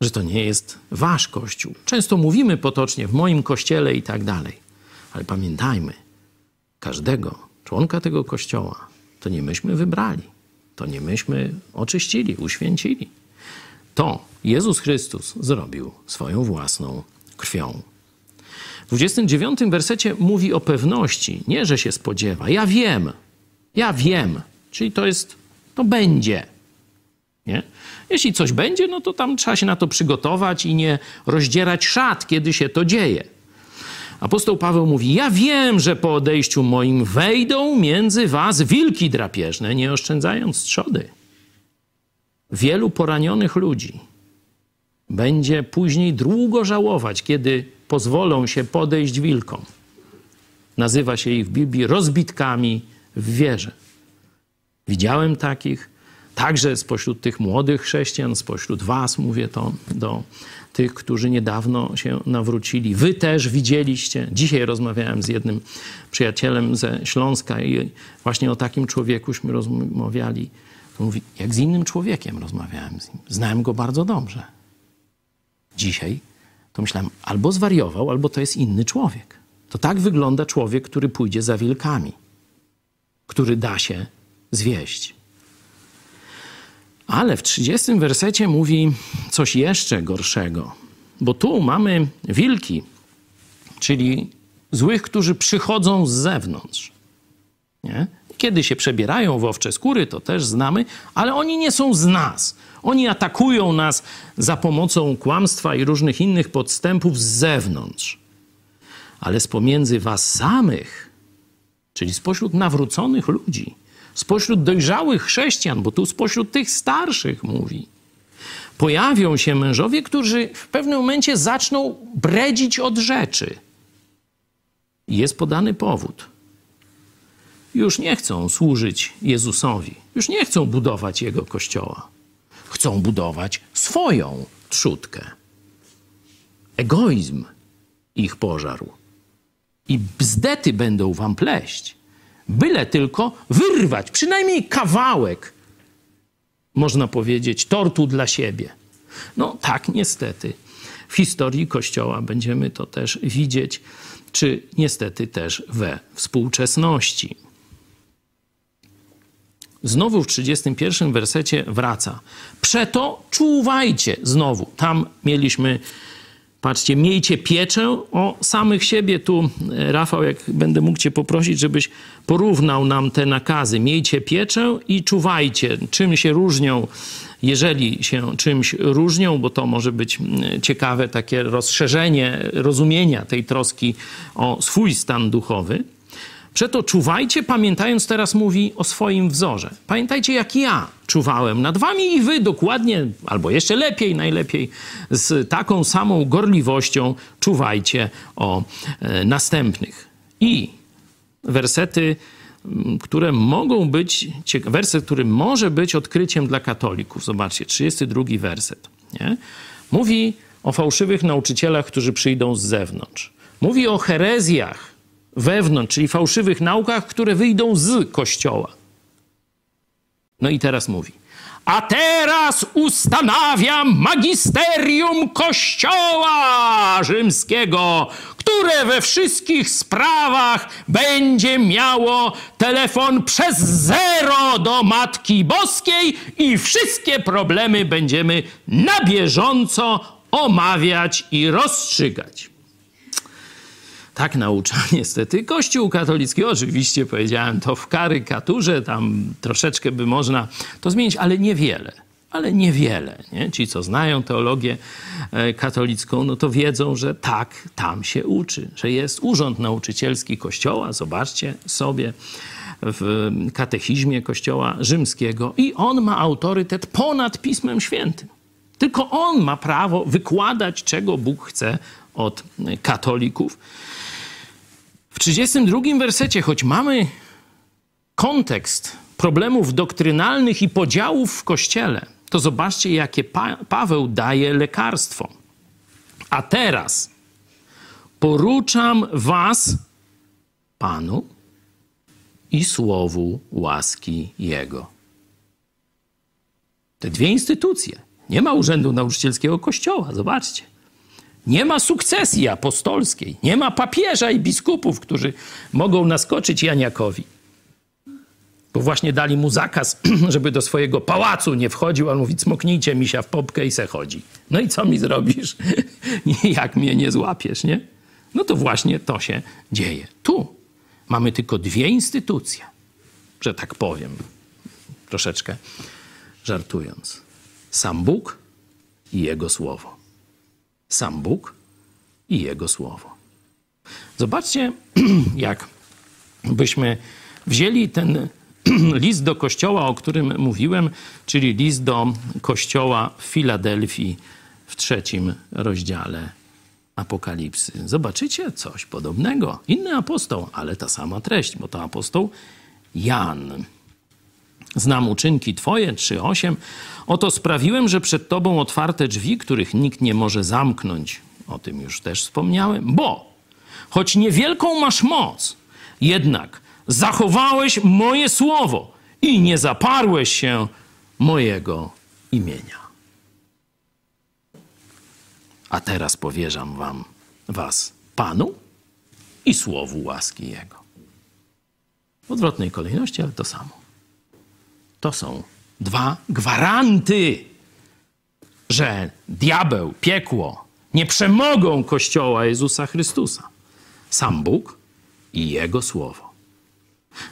że to nie jest wasz kościół. Często mówimy potocznie w moim kościele i tak dalej, ale pamiętajmy, każdego członka tego kościoła to nie myśmy wybrali, to nie myśmy oczyścili, uświęcili. To Jezus Chrystus zrobił swoją własną krwią. W 29 wersecie mówi o pewności, nie że się spodziewa. Ja wiem, ja wiem, czyli to jest, to będzie. Nie? Jeśli coś będzie, no to tam trzeba się na to przygotować i nie rozdzierać szat, kiedy się to dzieje. Apostoł Paweł mówi: Ja wiem, że po odejściu moim wejdą między was wilki drapieżne, nie oszczędzając trzody. Wielu poranionych ludzi będzie później długo żałować, kiedy pozwolą się podejść wilkom. Nazywa się ich w Biblii rozbitkami w wierze. Widziałem takich, także spośród tych młodych chrześcijan, spośród Was, mówię to do tych, którzy niedawno się nawrócili. Wy też widzieliście. Dzisiaj rozmawiałem z jednym przyjacielem ze Śląska i właśnie o takim człowiekuśmy rozmawiali. mówi, jak z innym człowiekiem rozmawiałem z nim. Znałem go bardzo dobrze. Dzisiaj to myślałem, albo zwariował, albo to jest inny człowiek. To tak wygląda człowiek, który pójdzie za wilkami, który da się zwieść. Ale w 30 wersecie mówi coś jeszcze gorszego, bo tu mamy wilki, czyli złych, którzy przychodzą z zewnątrz. Nie? Kiedy się przebierają w owcze skóry, to też znamy, ale oni nie są z nas. Oni atakują nas za pomocą kłamstwa i różnych innych podstępów z zewnątrz. Ale z pomiędzy was samych, czyli spośród nawróconych ludzi, spośród dojrzałych chrześcijan, bo tu spośród tych starszych mówi, pojawią się mężowie, którzy w pewnym momencie zaczną bredzić od rzeczy. Jest podany powód. Już nie chcą służyć Jezusowi, już nie chcą budować Jego kościoła. Chcą budować swoją trzutkę. Egoizm ich pożarł. I bzdety będą wam pleść byle tylko wyrwać przynajmniej kawałek, można powiedzieć, tortu dla siebie. No tak, niestety. W historii Kościoła będziemy to też widzieć, czy niestety też we współczesności. Znowu w 31 wersecie wraca. Przeto czuwajcie. Znowu, tam mieliśmy Patrzcie, miejcie pieczę o samych siebie. Tu, e, Rafał, jak będę mógł Cię poprosić, żebyś porównał nam te nakazy. Miejcie pieczę i czuwajcie. Czym się różnią, jeżeli się czymś różnią, bo to może być ciekawe takie rozszerzenie rozumienia tej troski o swój stan duchowy. Przeto czuwajcie, pamiętając, teraz mówi o swoim wzorze. Pamiętajcie, jak ja czuwałem nad wami i wy dokładnie, albo jeszcze lepiej, najlepiej, z taką samą gorliwością czuwajcie o e, następnych. I wersety, które mogą być, werset, który może być odkryciem dla katolików. Zobaczcie, 32 werset. Nie? Mówi o fałszywych nauczycielach, którzy przyjdą z zewnątrz. Mówi o herezjach, wewnątrz, czyli fałszywych naukach, które wyjdą z Kościoła. No i teraz mówi. A teraz ustanawiam magisterium Kościoła Rzymskiego, które we wszystkich sprawach będzie miało telefon przez zero do Matki Boskiej i wszystkie problemy będziemy na bieżąco omawiać i rozstrzygać. Tak naucza niestety Kościół katolicki. Oczywiście powiedziałem to w karykaturze, tam troszeczkę by można to zmienić, ale niewiele. Ale niewiele. Nie? Ci, co znają teologię e, katolicką, no to wiedzą, że tak tam się uczy, że jest urząd nauczycielski Kościoła. Zobaczcie sobie w katechizmie Kościoła Rzymskiego i on ma autorytet ponad Pismem Świętym. Tylko on ma prawo wykładać, czego Bóg chce od katolików. W 32 wersecie, choć mamy kontekst problemów doktrynalnych i podziałów w kościele, to zobaczcie, jakie pa Paweł daje lekarstwo. A teraz poruczam Was Panu i słowu łaski Jego. Te dwie instytucje. Nie ma Urzędu Nauczycielskiego Kościoła, zobaczcie. Nie ma sukcesji apostolskiej, nie ma papieża i biskupów, którzy mogą naskoczyć Janiakowi. Bo właśnie dali mu zakaz, żeby do swojego pałacu nie wchodził, a on mówi, cmoknijcie misia w popkę i se chodzi. No i co mi zrobisz? Jak mnie nie złapiesz, nie? No to właśnie to się dzieje. Tu mamy tylko dwie instytucje, że tak powiem, troszeczkę żartując. Sam Bóg i Jego Słowo. Sam Bóg i Jego Słowo. Zobaczcie, jak byśmy wzięli ten list do kościoła, o którym mówiłem, czyli list do kościoła w Filadelfii w trzecim rozdziale Apokalipsy. Zobaczycie coś podobnego. Inny apostoł, ale ta sama treść, bo to apostoł Jan. Znam uczynki Twoje, 3:8. Oto sprawiłem, że przed Tobą otwarte drzwi, których nikt nie może zamknąć. O tym już też wspomniałem, bo choć niewielką masz moc, jednak zachowałeś moje słowo i nie zaparłeś się mojego imienia. A teraz powierzam wam was Panu i słowu łaski Jego. W odwrotnej kolejności, ale to samo. To są dwa gwaranty, że diabeł, piekło nie przemogą Kościoła Jezusa Chrystusa. Sam Bóg i Jego Słowo.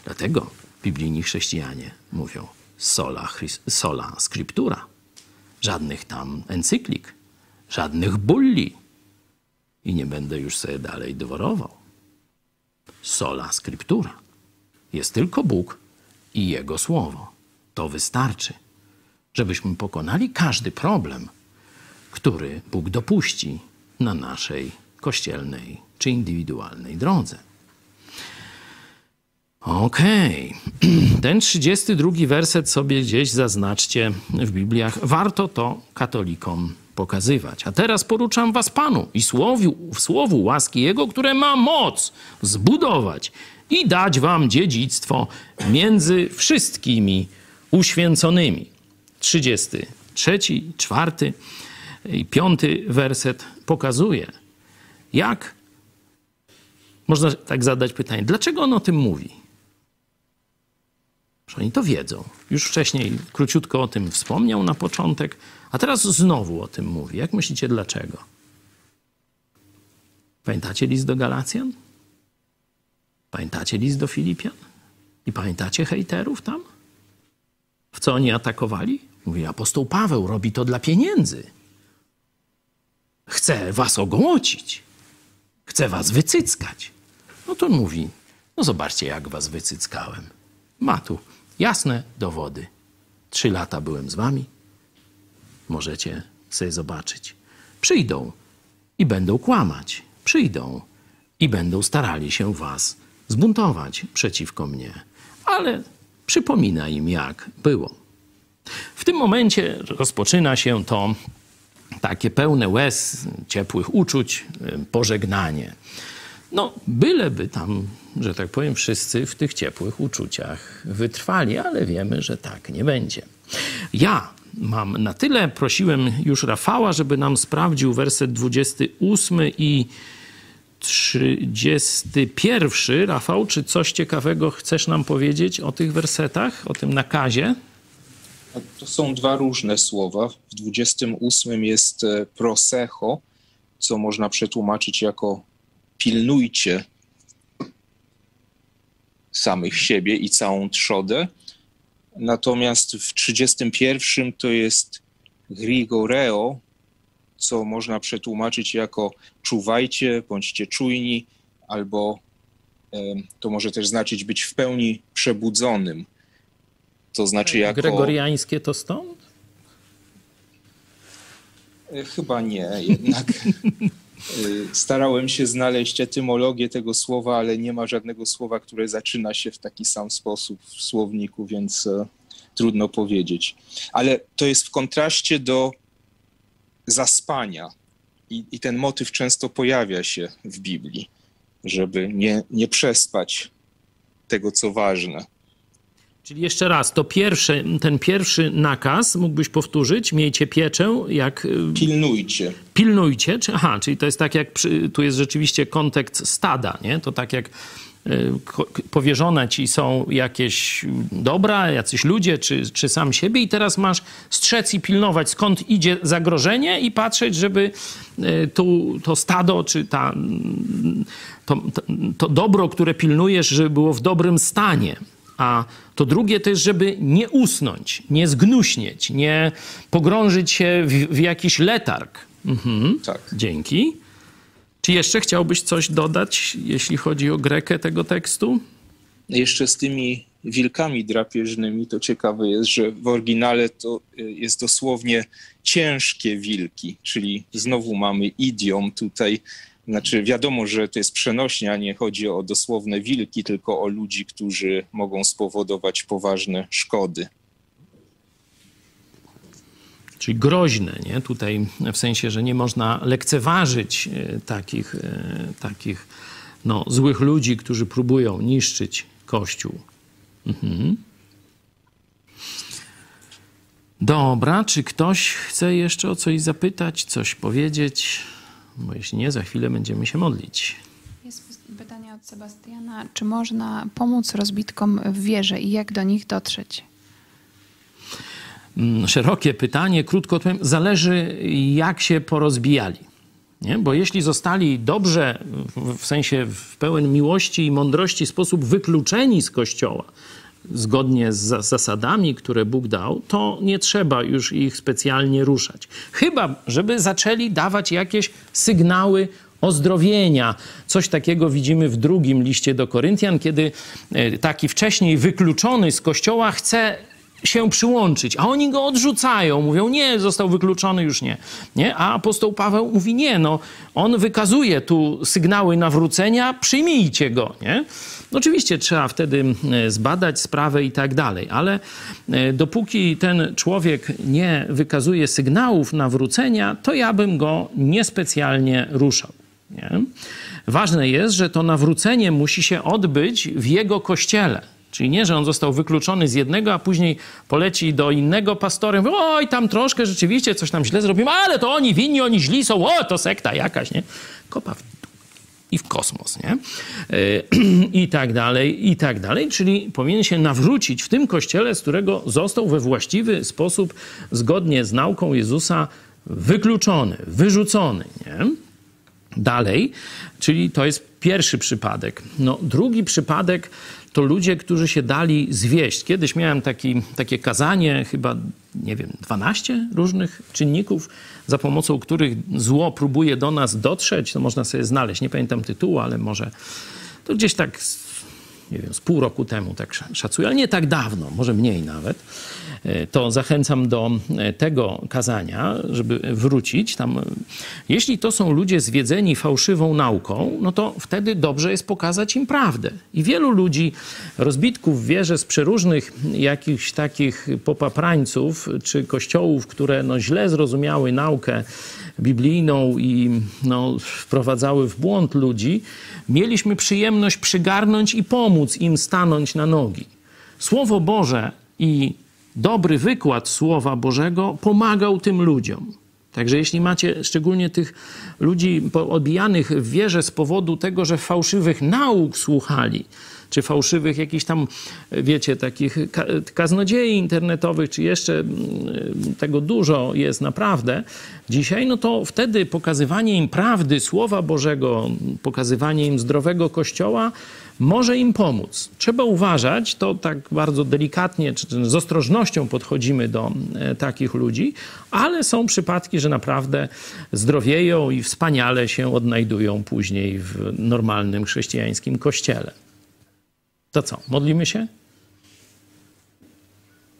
Dlatego biblijni chrześcijanie mówią sola, sola scriptura. Żadnych tam encyklik, żadnych bulli. I nie będę już sobie dalej dworował. Sola scriptura. Jest tylko Bóg i Jego Słowo. To wystarczy, żebyśmy pokonali każdy problem, który Bóg dopuści na naszej kościelnej czy indywidualnej drodze. Okej. Okay. Ten 32 werset sobie gdzieś zaznaczcie w Bibliach. Warto to katolikom pokazywać. A teraz poruczam was Panu i słowu, słowu łaski Jego, które ma moc zbudować i dać wam dziedzictwo między wszystkimi uświęconymi. 33, 4 i 5 werset pokazuje, jak można tak zadać pytanie, dlaczego on o tym mówi? Że oni to wiedzą. Już wcześniej króciutko o tym wspomniał na początek, a teraz znowu o tym mówi. Jak myślicie, dlaczego? Pamiętacie list do Galacjan? Pamiętacie list do Filipian? I pamiętacie hejterów tam? W co oni atakowali? Mówi, apostoł Paweł robi to dla pieniędzy. Chce was ogołocić. Chce was wycyckać. No to on mówi, no zobaczcie, jak was wycyckałem. Ma tu jasne dowody. Trzy lata byłem z wami. Możecie sobie zobaczyć. Przyjdą i będą kłamać. Przyjdą i będą starali się was zbuntować przeciwko mnie. Ale przypomina im, jak było. W tym momencie rozpoczyna się to takie pełne łez, ciepłych uczuć, pożegnanie. No, byleby tam, że tak powiem, wszyscy w tych ciepłych uczuciach wytrwali, ale wiemy, że tak nie będzie. Ja mam na tyle, prosiłem już Rafała, żeby nam sprawdził werset 28 i 31. Rafał, czy coś ciekawego chcesz nam powiedzieć o tych wersetach, o tym nakazie? To są dwa różne słowa. W 28 jest e, prosecho, co można przetłumaczyć jako pilnujcie samych siebie i całą trzodę. Natomiast w 31 to jest grigoreo, co można przetłumaczyć jako czuwajcie, bądźcie czujni, albo to może też znaczyć być w pełni przebudzonym. To znaczy jako... Gregoriańskie to stąd? E, chyba nie, jednak e, starałem się znaleźć etymologię tego słowa, ale nie ma żadnego słowa, które zaczyna się w taki sam sposób w słowniku, więc e, trudno powiedzieć. Ale to jest w kontraście do zaspania. I, I, ten motyw często pojawia się w Biblii, żeby nie, nie przespać tego, co ważne. Czyli jeszcze raz, to pierwszy, ten pierwszy nakaz mógłbyś powtórzyć, miejcie pieczę, jak... Y, pilnujcie. Pilnujcie, czy, aha, czyli to jest tak jak, przy, tu jest rzeczywiście kontekst stada, nie? To tak jak powierzone ci są jakieś dobra, jacyś ludzie, czy, czy sam siebie i teraz masz strzec i pilnować, skąd idzie zagrożenie i patrzeć, żeby y, tu, to stado, czy ta, to, to, to dobro, które pilnujesz, żeby było w dobrym stanie. A to drugie to jest, żeby nie usnąć, nie zgnuśnieć, nie pogrążyć się w, w jakiś letarg. Mhm. Tak. Dzięki. Czy jeszcze chciałbyś coś dodać, jeśli chodzi o grekę tego tekstu? Jeszcze z tymi wilkami drapieżnymi to ciekawe jest, że w oryginale to y, jest dosłownie ciężkie wilki, czyli znowu mamy idiom tutaj znaczy, wiadomo, że to jest przenośnia, nie chodzi o dosłowne wilki, tylko o ludzi, którzy mogą spowodować poważne szkody. Czyli groźne, nie? Tutaj w sensie, że nie można lekceważyć e, takich, e, takich no, złych ludzi, którzy próbują niszczyć Kościół. Mhm. Dobra, czy ktoś chce jeszcze o coś zapytać, coś powiedzieć? bo jeśli nie, za chwilę będziemy się modlić. Jest pytanie od Sebastiana, czy można pomóc rozbitkom w wierze i jak do nich dotrzeć? Mm, szerokie pytanie, krótko odpowiem, zależy jak się porozbijali. Nie? Bo jeśli zostali dobrze, w sensie w pełen miłości i mądrości sposób wykluczeni z kościoła, zgodnie z zasadami, które Bóg dał, to nie trzeba już ich specjalnie ruszać. Chyba, żeby zaczęli dawać jakieś sygnały ozdrowienia. Coś takiego widzimy w drugim liście do Koryntian, kiedy e, taki wcześniej wykluczony z kościoła chce się przyłączyć, a oni go odrzucają, mówią nie, został wykluczony, już nie. nie? A apostoł Paweł mówi nie, no on wykazuje tu sygnały nawrócenia, przyjmijcie go, nie? Oczywiście trzeba wtedy e, zbadać sprawę i tak dalej, ale e, dopóki ten człowiek nie wykazuje sygnałów nawrócenia, to ja bym go niespecjalnie ruszał. Nie? Ważne jest, że to nawrócenie musi się odbyć w jego kościele. Czyli nie, że on został wykluczony z jednego, a później poleci do innego pastorem, oj, tam troszkę rzeczywiście coś tam źle zrobimy, ale to oni winni, oni źli są, o, to sekta jakaś, nie? Kopa w i w kosmos, nie? E, I tak dalej, i tak dalej. Czyli powinien się nawrócić w tym kościele, z którego został we właściwy sposób, zgodnie z nauką Jezusa, wykluczony, wyrzucony, nie? Dalej, czyli to jest pierwszy przypadek. No, drugi przypadek to ludzie, którzy się dali zwieść. Kiedyś miałem taki, takie kazanie, chyba, nie wiem, 12 różnych czynników, za pomocą których zło próbuje do nas dotrzeć. To można sobie znaleźć, nie pamiętam tytułu, ale może to gdzieś tak, nie wiem, z pół roku temu tak szacuję, ale nie tak dawno, może mniej nawet. E, to zachęcam do e, tego kazania, żeby wrócić tam. Jeśli to są ludzie zwiedzeni fałszywą nauką, no to wtedy dobrze jest pokazać im prawdę. I wielu ludzi, rozbitków wierzę z przeróżnych jakichś takich popaprańców, czy kościołów, które no źle zrozumiały naukę biblijną i no, wprowadzały w błąd ludzi, mieliśmy przyjemność przygarnąć i pomóc im stanąć na nogi. Słowo Boże i dobry wykład Słowa Bożego pomagał tym ludziom. Także jeśli macie szczególnie tych ludzi odbijanych w wierze z powodu tego, że fałszywych nauk słuchali, czy fałszywych jakichś tam, wiecie, takich kaznodziei internetowych, czy jeszcze mm, tego dużo jest naprawdę dzisiaj, no to wtedy pokazywanie im prawdy Słowa Bożego, pokazywanie im zdrowego Kościoła może im pomóc. Trzeba uważać, to tak bardzo delikatnie, czy z ostrożnością podchodzimy do e, takich ludzi, ale są przypadki, że naprawdę zdrowieją i wspaniale się odnajdują później w normalnym chrześcijańskim kościele. To co, modlimy się?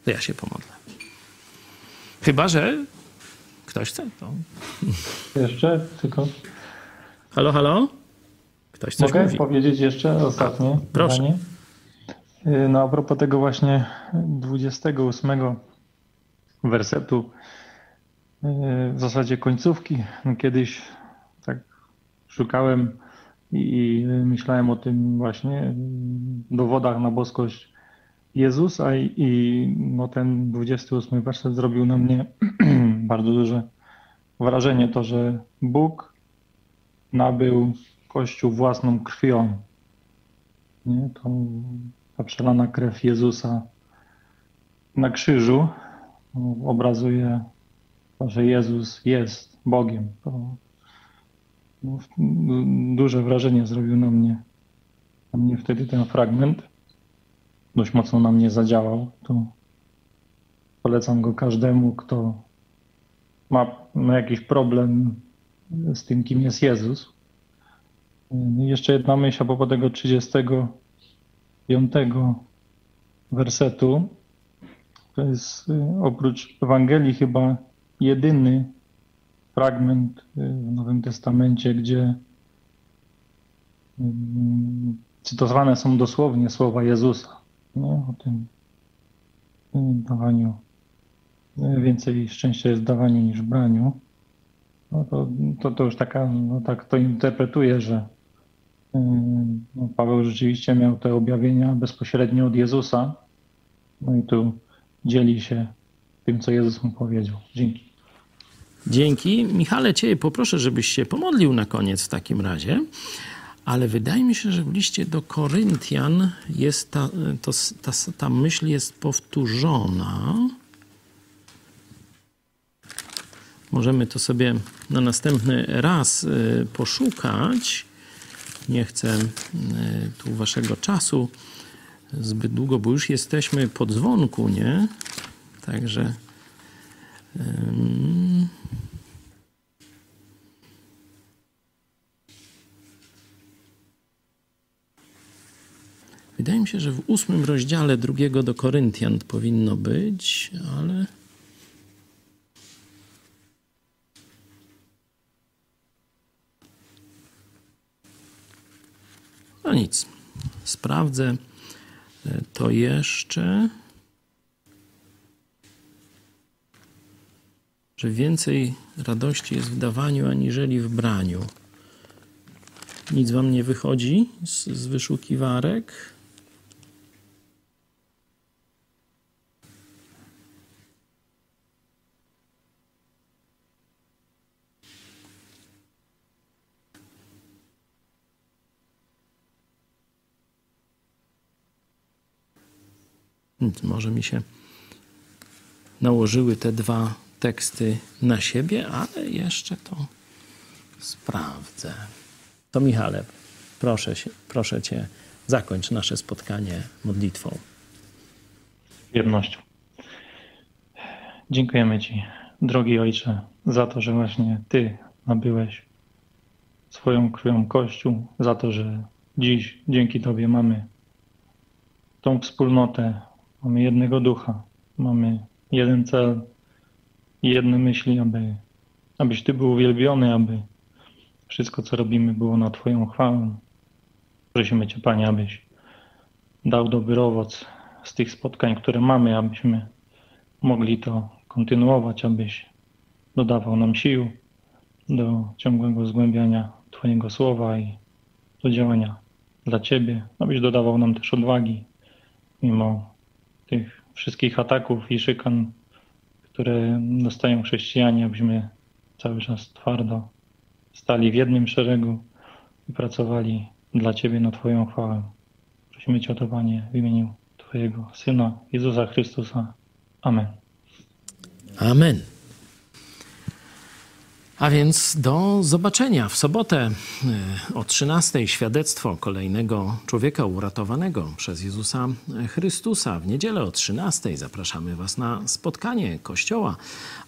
To ja się pomodlę. Chyba, że ktoś chce. To... Jeszcze tylko. Halo, halo? Ktoś coś Mogę mówi. powiedzieć jeszcze ostatnie a, Proszę. Zdanie? Y, no a propos tego właśnie 28 wersetu, y, w zasadzie końcówki. No, kiedyś tak szukałem i myślałem o tym właśnie dowodach na boskość Jezusa i, i no ten 28 werset zrobił na mnie bardzo duże wrażenie to, że Bóg nabył Kościół własną krwią. Nie? To, ta przelana krew Jezusa na krzyżu obrazuje to, że Jezus jest Bogiem. To no, duże wrażenie zrobił na mnie. Na mnie wtedy ten fragment dość mocno na mnie zadziałał. To polecam go każdemu, kto ma, ma jakiś problem z tym, kim jest Jezus. I jeszcze jedna myśl a propos tego 35 wersetu. To jest y, oprócz Ewangelii chyba jedyny fragment y, w Nowym Testamencie, gdzie y, cytowane są dosłownie słowa Jezusa no, o tym dawaniu. Więcej szczęścia jest dawaniu niż braniu. No to, to, to już taka, no tak to interpretuje, że no, Paweł rzeczywiście miał te objawienia bezpośrednio od Jezusa. No i tu dzieli się tym, co Jezus mu powiedział. Dzięki. Dzięki. Michale, Cię poproszę, żebyś się pomodlił na koniec w takim razie. Ale wydaje mi się, że w liście do Koryntian jest ta, to, ta, ta myśl jest powtórzona. Możemy to sobie na następny raz y, poszukać. Nie chcę y, tu waszego czasu zbyt długo, bo już jesteśmy po dzwonku, nie? Także. Wydaje mi się, że w ósmym rozdziale drugiego do Koryntian powinno być, ale. No nic, sprawdzę to jeszcze, że więcej radości jest w dawaniu aniżeli w braniu. Nic wam nie wychodzi z, z wyszukiwarek. Może mi się nałożyły te dwa teksty na siebie, ale jeszcze to sprawdzę. To Michale, proszę, proszę Cię, zakończ nasze spotkanie modlitwą. Jednością. Dziękujemy Ci, drogi Ojcze, za to, że właśnie Ty nabyłeś swoją krwią Kościół, za to, że dziś dzięki Tobie mamy tą wspólnotę Mamy jednego ducha, mamy jeden cel jedne myśli, aby, abyś Ty był uwielbiony, aby wszystko, co robimy, było na Twoją chwałę. Prosimy Cię, Panie, abyś dał dobry owoc z tych spotkań, które mamy, abyśmy mogli to kontynuować, abyś dodawał nam sił do ciągłego zgłębiania Twojego słowa i do działania dla Ciebie, abyś dodawał nam też odwagi, mimo tych wszystkich ataków i szykan, które dostają chrześcijanie, abyśmy cały czas twardo stali w jednym szeregu i pracowali dla Ciebie na Twoją chwałę. Prosimy Cię o to, Panie, w imieniu Twojego Syna, Jezusa Chrystusa. Amen. Amen. A więc do zobaczenia w sobotę e, o 13 świadectwo kolejnego człowieka uratowanego przez Jezusa Chrystusa. W niedzielę o 13 zapraszamy Was na spotkanie Kościoła,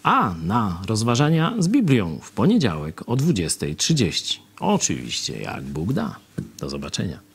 a na rozważania z Biblią w poniedziałek o 20.30. Oczywiście, jak Bóg da. Do zobaczenia.